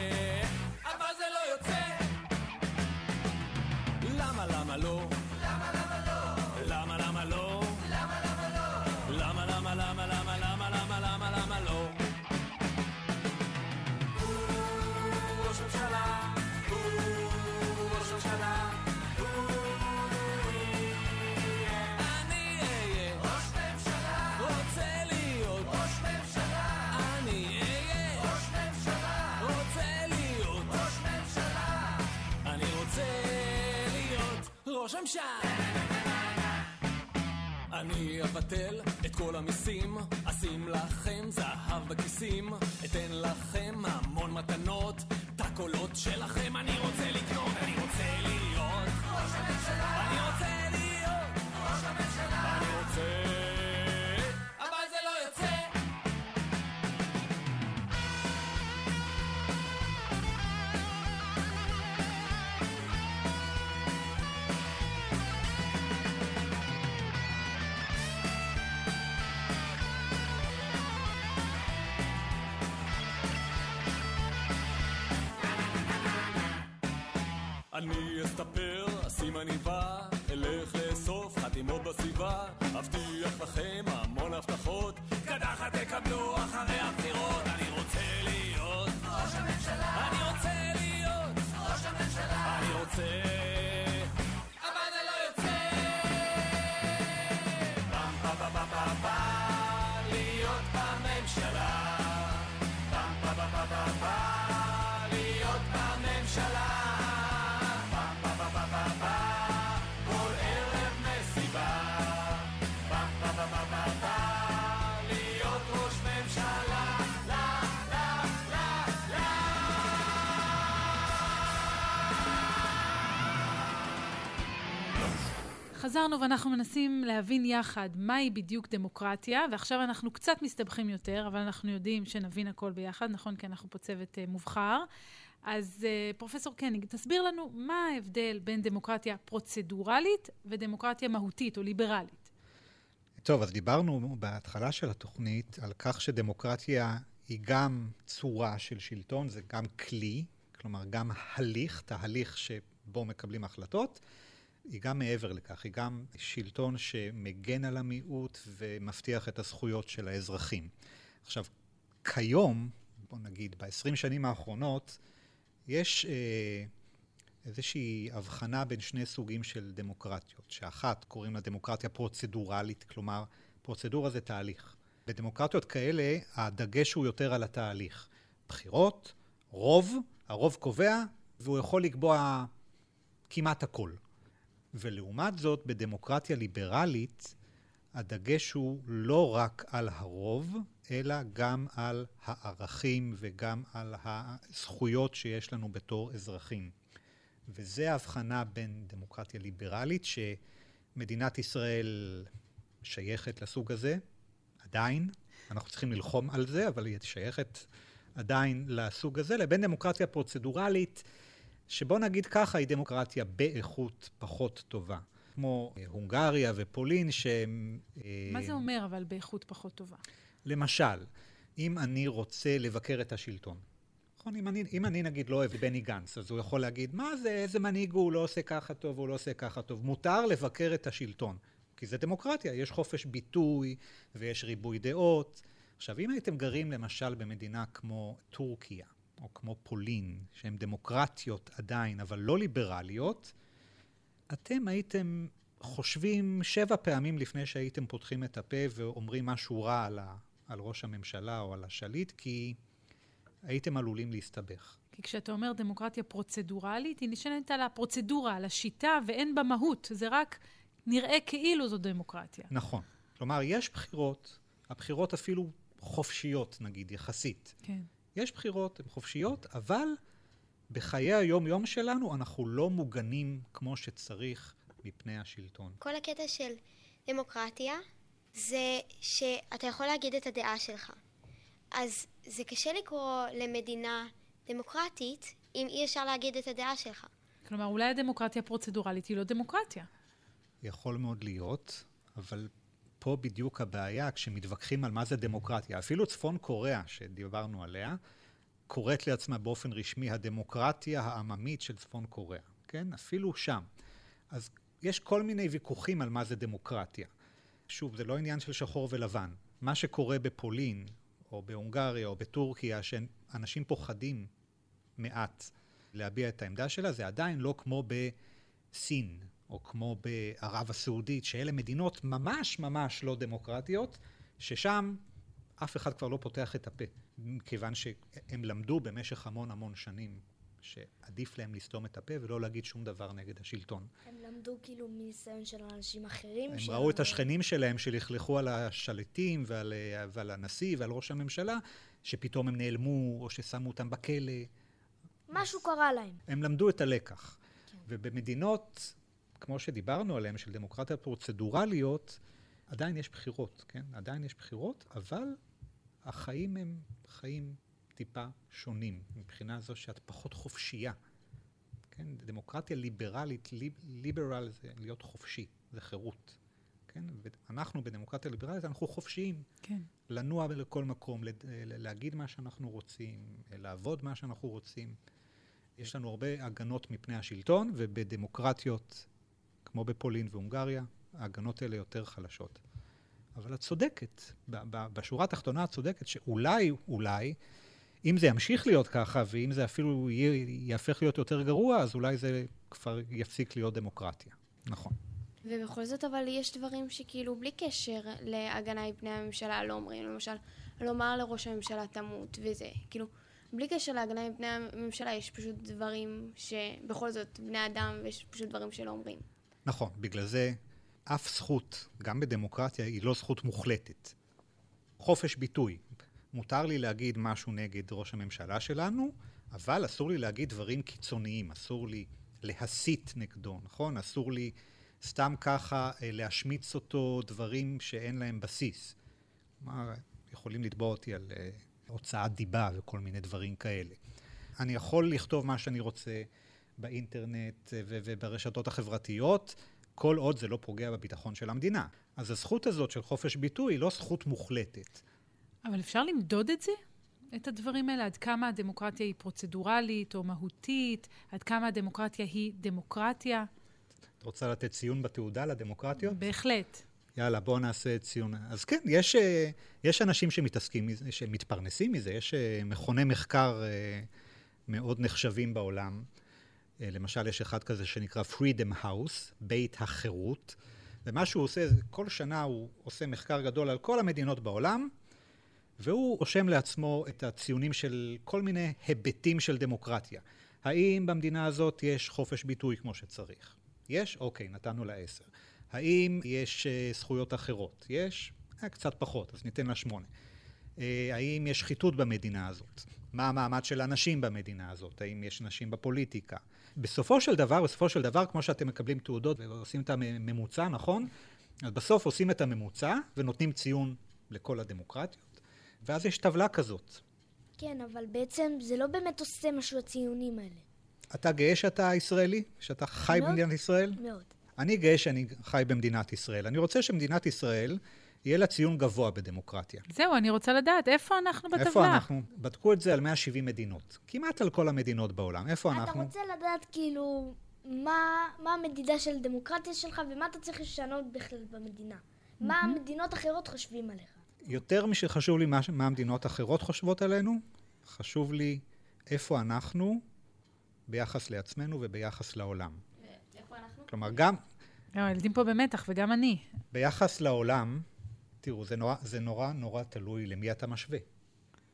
ראש ממשלה. אני אבטל את כל המיסים, אשים לכם זהב בכיסים, אתן לכם המון מתנות, את הקולות שלכם אני רוצה חזרנו ואנחנו מנסים להבין יחד מהי בדיוק דמוקרטיה, ועכשיו אנחנו קצת מסתבכים יותר, אבל אנחנו יודעים שנבין הכל ביחד, נכון? כי אנחנו פה צוות uh, מובחר. אז uh, פרופסור קניג, תסביר לנו מה ההבדל בין דמוקרטיה פרוצדורלית ודמוקרטיה מהותית או ליברלית. טוב, אז דיברנו בהתחלה של התוכנית על כך שדמוקרטיה היא גם צורה של שלטון, זה גם כלי, כלומר גם הליך, תהליך שבו מקבלים החלטות, היא גם מעבר לכך, היא גם שלטון שמגן על המיעוט ומבטיח את הזכויות של האזרחים. עכשיו, כיום, בוא נגיד, ב-20 שנים האחרונות, יש אה, איזושהי הבחנה בין שני סוגים של דמוקרטיות, שאחת קוראים לה דמוקרטיה פרוצדורלית, כלומר, פרוצדורה זה תהליך. בדמוקרטיות כאלה, הדגש הוא יותר על התהליך. בחירות, רוב, הרוב קובע, והוא יכול לקבוע כמעט הכל. ולעומת זאת, בדמוקרטיה ליברלית, הדגש הוא לא רק על הרוב, אלא גם על הערכים וגם על הזכויות שיש לנו בתור אזרחים. וזה ההבחנה בין דמוקרטיה ליברלית, שמדינת ישראל שייכת לסוג הזה, עדיין, אנחנו צריכים ללחום על זה, אבל היא שייכת עדיין לסוג הזה, לבין דמוקרטיה פרוצדורלית, שבוא נגיד ככה, היא דמוקרטיה באיכות פחות טובה. כמו הונגריה ופולין, שהם... מה זה אומר אבל באיכות פחות טובה? למשל, אם אני רוצה לבקר את השלטון, נכון? אם אני, אם אני נגיד לא אוהב בני גנץ, אז הוא יכול להגיד, מה זה, איזה מנהיג הוא, הוא לא עושה ככה טוב, הוא לא עושה ככה טוב. מותר לבקר את השלטון, כי זה דמוקרטיה, יש חופש ביטוי ויש ריבוי דעות. עכשיו, אם הייתם גרים למשל במדינה כמו טורקיה, או כמו פולין, שהן דמוקרטיות עדיין, אבל לא ליברליות, אתם הייתם חושבים שבע פעמים לפני שהייתם פותחים את הפה ואומרים משהו רע על, ה, על ראש הממשלה או על השליט, כי הייתם עלולים להסתבך. כי כשאתה אומר דמוקרטיה פרוצדורלית, היא נשענת על הפרוצדורה, על השיטה, ואין בה מהות. זה רק נראה כאילו זו דמוקרטיה. נכון. כלומר, יש בחירות, הבחירות אפילו חופשיות, נגיד, יחסית. כן. יש בחירות, הן חופשיות, אבל בחיי היום-יום שלנו אנחנו לא מוגנים כמו שצריך מפני השלטון. כל הקטע של דמוקרטיה זה שאתה יכול להגיד את הדעה שלך. אז זה קשה לקרוא למדינה דמוקרטית אם אי אפשר להגיד את הדעה שלך. כלומר, אולי הדמוקרטיה הפרוצדורלית היא לא דמוקרטיה. יכול מאוד להיות, אבל פה בדיוק הבעיה כשמתווכחים על מה זה דמוקרטיה. אפילו צפון קוריאה, שדיברנו עליה, קוראת לעצמה באופן רשמי הדמוקרטיה העממית של צפון קוריאה, כן? אפילו שם. אז יש כל מיני ויכוחים על מה זה דמוקרטיה. שוב, זה לא עניין של שחור ולבן. מה שקורה בפולין, או בהונגריה, או בטורקיה, שאנשים פוחדים מעט להביע את העמדה שלה, זה עדיין לא כמו בסין, או כמו בערב הסעודית, שאלה מדינות ממש ממש לא דמוקרטיות, ששם אף אחד כבר לא פותח את הפה, מכיוון שהם למדו במשך המון המון שנים שעדיף להם לסתום את הפה ולא להגיד שום דבר נגד השלטון. הם למדו כאילו מניסיון של אנשים אחרים. הם ראו את השכנים שלהם שלכלכו על השליטים ועל, ועל הנשיא ועל ראש הממשלה, שפתאום הם נעלמו או ששמו אותם בכלא. משהו קרה להם. הם למדו את הלקח. כן. ובמדינות, כמו שדיברנו עליהן, של דמוקרטיה פרוצדורליות, עדיין יש בחירות, כן? עדיין יש בחירות, אבל החיים הם חיים טיפה שונים, מבחינה זו שאת פחות חופשייה. כן? דמוקרטיה ליברלית, ליב, ליברל זה להיות חופשי, זה חירות. כן? ואנחנו בדמוקרטיה ליברלית, אנחנו חופשיים. כן. לנוע לכל מקום, להגיד מה שאנחנו רוצים, לעבוד מה שאנחנו רוצים. יש לנו הרבה הגנות מפני השלטון, ובדמוקרטיות, כמו בפולין והונגריה, ההגנות האלה יותר חלשות. אבל את צודקת, בשורה התחתונה את צודקת שאולי, אולי, אם זה ימשיך להיות ככה, ואם זה אפילו יהפך להיות יותר גרוע, אז אולי זה כבר יפסיק להיות דמוקרטיה. נכון. ובכל זאת, אבל יש דברים שכאילו בלי קשר להגנה מפני הממשלה לא אומרים. למשל, לומר לראש הממשלה תמות וזה. כאילו, בלי קשר להגנה מפני הממשלה, יש פשוט דברים שבכל זאת בני אדם, ויש פשוט דברים שלא אומרים. נכון, בגלל זה אף זכות, גם בדמוקרטיה, היא לא זכות מוחלטת. חופש ביטוי. מותר לי להגיד משהו נגד ראש הממשלה שלנו, אבל אסור לי להגיד דברים קיצוניים, אסור לי להסית נגדו, נכון? אסור לי סתם ככה אה, להשמיץ אותו דברים שאין להם בסיס. כלומר, יכולים לתבוע אותי על uh, הוצאת דיבה וכל מיני דברים כאלה. אני יכול לכתוב מה שאני רוצה באינטרנט אה, וברשתות החברתיות, כל עוד זה לא פוגע בביטחון של המדינה. אז הזכות הזאת של חופש ביטוי היא לא זכות מוחלטת. אבל אפשר למדוד את זה? את הדברים האלה? עד כמה הדמוקרטיה היא פרוצדורלית או מהותית? עד כמה הדמוקרטיה היא דמוקרטיה? את רוצה לתת ציון בתעודה לדמוקרטיות? בהחלט. יאללה, בואו נעשה ציון. אז כן, יש, אה, יש אנשים שמתעסקים, שמתפרנסים מזה, יש אה, מכוני מחקר מאוד נחשבים בעולם. למשל, יש אחד כזה שנקרא Freedom House, בית החירות, ומה שהוא עושה, כל שנה הוא עושה מחקר גדול על כל המדינות בעולם, והוא רושם לעצמו את הציונים של כל מיני היבטים של דמוקרטיה. האם במדינה הזאת יש חופש ביטוי כמו שצריך? יש? אוקיי, נתנו לה עשר. האם יש uh, זכויות אחרות? יש? אה, קצת פחות, אז ניתן לה שמונה. Uh, האם יש שחיתות במדינה הזאת? מה המעמד של הנשים במדינה הזאת? האם יש נשים בפוליטיקה? בסופו של דבר, בסופו של דבר, כמו שאתם מקבלים תעודות ועושים את הממוצע, נכון? אז בסוף עושים את הממוצע ונותנים ציון לכל הדמוקרטיות, ואז יש טבלה כזאת. כן, אבל בעצם זה לא באמת עושה משהו הציונים האלה. אתה גאה שאתה ישראלי? שאתה חי מאוד, במדינת ישראל? מאוד. אני גאה שאני חי במדינת ישראל. אני רוצה שמדינת ישראל יהיה לה ציון גבוה בדמוקרטיה. זהו, אני רוצה לדעת, איפה אנחנו בטבלה? איפה אנחנו? בדקו את זה על 170 מדינות. כמעט על כל המדינות בעולם. איפה אתה אנחנו? אתה רוצה לדעת כאילו מה, מה המדידה של דמוקרטיה שלך ומה אתה צריך לשנות בכלל במדינה. Mm-hmm. מה המדינות אחרות חושבים עליך. יותר משחשוב לי מה, מה המדינות האחרות חושבות עלינו, חשוב לי איפה אנחנו ביחס לעצמנו וביחס לעולם. איפה אנחנו? כלומר, גם... גם הילדים פה במתח, וגם אני. ביחס לעולם, תראו, זה נורא, זה נורא נורא תלוי למי אתה משווה.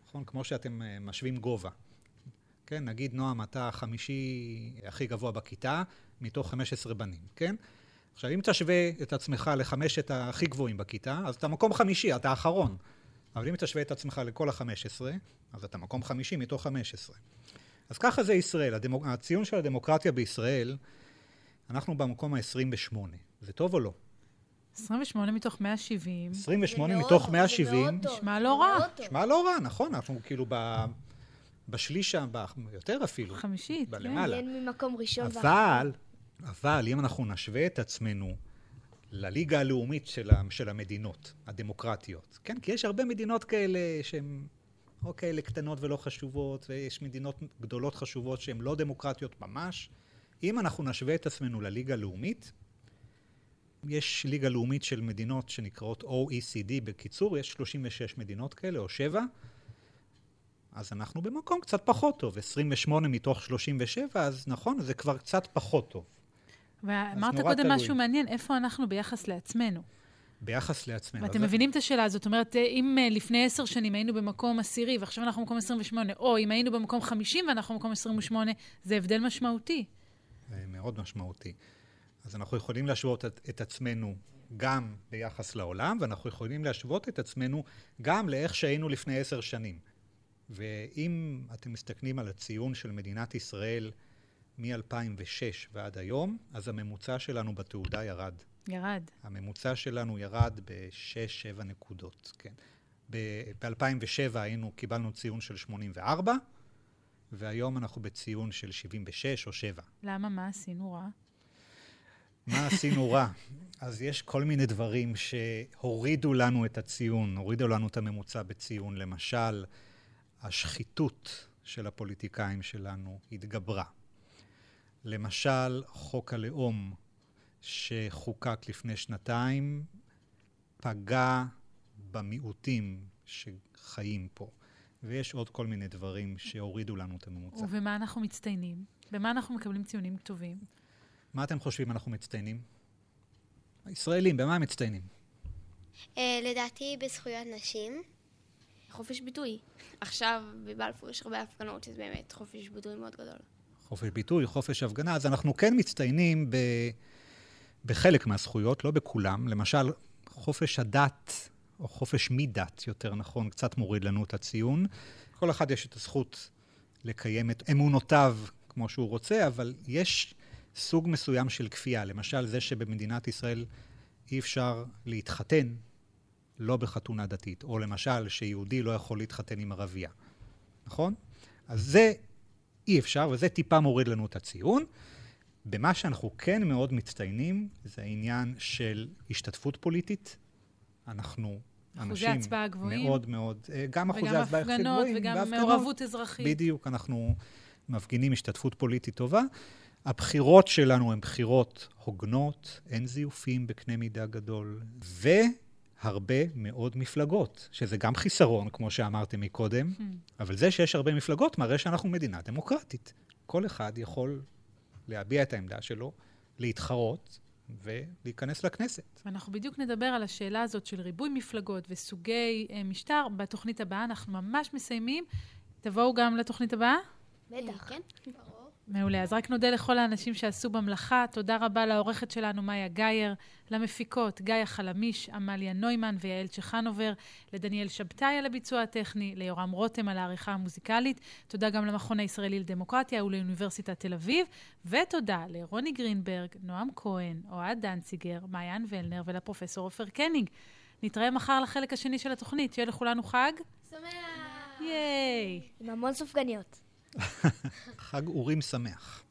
נכון? כמו שאתם uh, משווים גובה. כן, נגיד, נועם, אתה החמישי הכי גבוה בכיתה, מתוך 15 בנים, כן? עכשיו, אם תשווה את עצמך לחמשת הכי גבוהים בכיתה, אז אתה מקום חמישי, אתה האחרון. אבל אם תשווה את עצמך לכל החמש עשרה, אז אתה מקום חמישי מתוך חמש עשרה. אז ככה זה ישראל. הדמוק... הציון של הדמוקרטיה בישראל, אנחנו במקום ה-28. זה טוב או לא? 28 מתוך 170. 28 מתוך 170. נשמע לא רע. נשמע לא רע, נכון, אנחנו כאילו ב... בשליש הבא, יותר אפילו. חמישית, כן. בלמעלה. מעניין ממקום ראשון אבל, אבל אם אנחנו נשווה את עצמנו לליגה הלאומית של, ה- של המדינות הדמוקרטיות, כן? כי יש הרבה מדינות כאלה שהן או כאלה קטנות ולא חשובות, ויש מדינות גדולות חשובות שהן לא דמוקרטיות ממש. אם אנחנו נשווה את עצמנו לליגה הלאומית, יש ליגה לאומית של מדינות שנקראות OECD בקיצור, יש 36 מדינות כאלה, או 7, אז אנחנו במקום קצת פחות טוב, 28 מתוך 37, אז נכון, זה כבר קצת פחות טוב. ואמרת קודם תלוי. משהו מעניין, איפה אנחנו ביחס לעצמנו? ביחס לעצמנו. ואתם אז- מבינים את השאלה הזאת? זאת אומרת, אם אה, לפני עשר שנים היינו במקום עשירי ועכשיו אנחנו במקום 28, או אם היינו במקום 50 ואנחנו במקום 28, זה הבדל משמעותי. מאוד משמעותי. אז אנחנו יכולים להשוות את, את עצמנו גם ביחס לעולם, ואנחנו יכולים להשוות את עצמנו גם לאיך שהיינו לפני עשר שנים. ואם אתם מסתכלים על הציון של מדינת ישראל מ-2006 ועד היום, אז הממוצע שלנו בתעודה ירד. ירד. הממוצע שלנו ירד ב-6-7 נקודות, כן. ב-2007 היינו, קיבלנו ציון של 84, והיום אנחנו בציון של 76 או 7. למה? מה עשינו רע? מה עשינו רע? אז יש כל מיני דברים שהורידו לנו את הציון, הורידו לנו את הממוצע בציון. למשל, השחיתות של הפוליטיקאים שלנו התגברה. למשל, חוק הלאום שחוקק לפני שנתיים פגע במיעוטים שחיים פה. ויש עוד כל מיני דברים שהורידו לנו את הממוצע. ובמה אנחנו מצטיינים? במה אנחנו מקבלים ציונים טובים? מה אתם חושבים אנחנו מצטיינים? הישראלים, במה הם מצטיינים? אה, לדעתי בזכויות נשים. חופש ביטוי. עכשיו בבלפור יש הרבה הפגנות, שזה באמת חופש ביטוי מאוד גדול. חופש ביטוי, חופש הפגנה, אז אנחנו כן מצטיינים ב... בחלק מהזכויות, לא בכולם. למשל, חופש הדת, או חופש מדת, יותר נכון, קצת מוריד לנו את הציון. כל אחד יש את הזכות לקיים את אמונותיו כמו שהוא רוצה, אבל יש סוג מסוים של כפייה. למשל, זה שבמדינת ישראל אי אפשר להתחתן לא בחתונה דתית, או למשל, שיהודי לא יכול להתחתן עם ערבייה, נכון? אז זה אי אפשר, וזה טיפה מוריד לנו את הציון. במה שאנחנו כן מאוד מצטיינים, זה העניין של השתתפות פוליטית. אנחנו אחוזי אנשים הצבעה גבוהים. מאוד מאוד, אה, גם אחוזי וגם הצבעה הפגנות, גבוהים, וגם והפגנות. מעורבות אזרחית. בדיוק, אנחנו מפגינים השתתפות פוליטית טובה. הבחירות שלנו הן בחירות הוגנות, אין זיופים בקנה מידה גדול, והרבה מאוד מפלגות, שזה גם חיסרון, כמו שאמרתם מקודם, Hmm. אבל זה שיש הרבה מפלגות מראה שאנחנו מדינה דמוקרטית. כל אחד יכול להביע את העמדה שלו, להתחרות ולהיכנס לכנסת. ואנחנו בדיוק נדבר על השאלה הזאת של ריבוי מפלגות וסוגי אה, משטר בתוכנית הבאה. אנחנו ממש מסיימים. תבואו גם לתוכנית הבאה? בטח. כן? מעולה. אז רק נודה לכל האנשים שעשו במלאכה. תודה רבה לעורכת שלנו, מאיה גאייר, למפיקות, גיא חלמיש, עמליה נוימן ויעל צ'חנובר, לדניאל שבתאי על הביצוע הטכני, ליורם רותם על העריכה המוזיקלית. תודה גם למכון הישראלי לדמוקרטיה ולאוניברסיטת תל אביב, ותודה לרוני גרינברג, נועם כהן, אוהד דנציגר, מעיין ולנר ולפרופסור עופר קניג. נתראה מחר לחלק השני של התוכנית. שיהיה לכולנו חג. שמח! ייי! עם המון סופגניות. חג אורים שמח.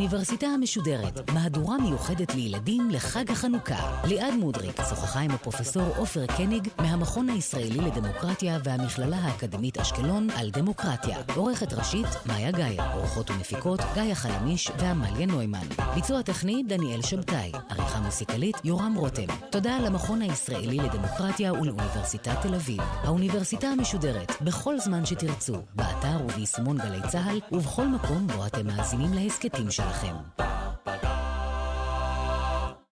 האוניברסיטה המשודרת, מהדורה מיוחדת לילדים לחג החנוכה. ליעד מודריק שוחחה עם הפרופסור עופר קניג מהמכון הישראלי לדמוקרטיה והמכללה האקדמית אשקלון על דמוקרטיה. עורכת ראשית, מאיה גאייר. עורכות ומפיקות, גאיה חלמיש ועמליה נוימן. ביצוע טכני, דניאל שבתאי. עריכה מוסיקלית, יורם רותם. תודה למכון הישראלי לדמוקרטיה ולאוניברסיטת תל אביב. האוניברסיטה המשודרת, בכל זמן שתרצו, באתר וביישומון גלי צה"ל, ובכל מקום בו אתם מאזינים להסכתים שלכם.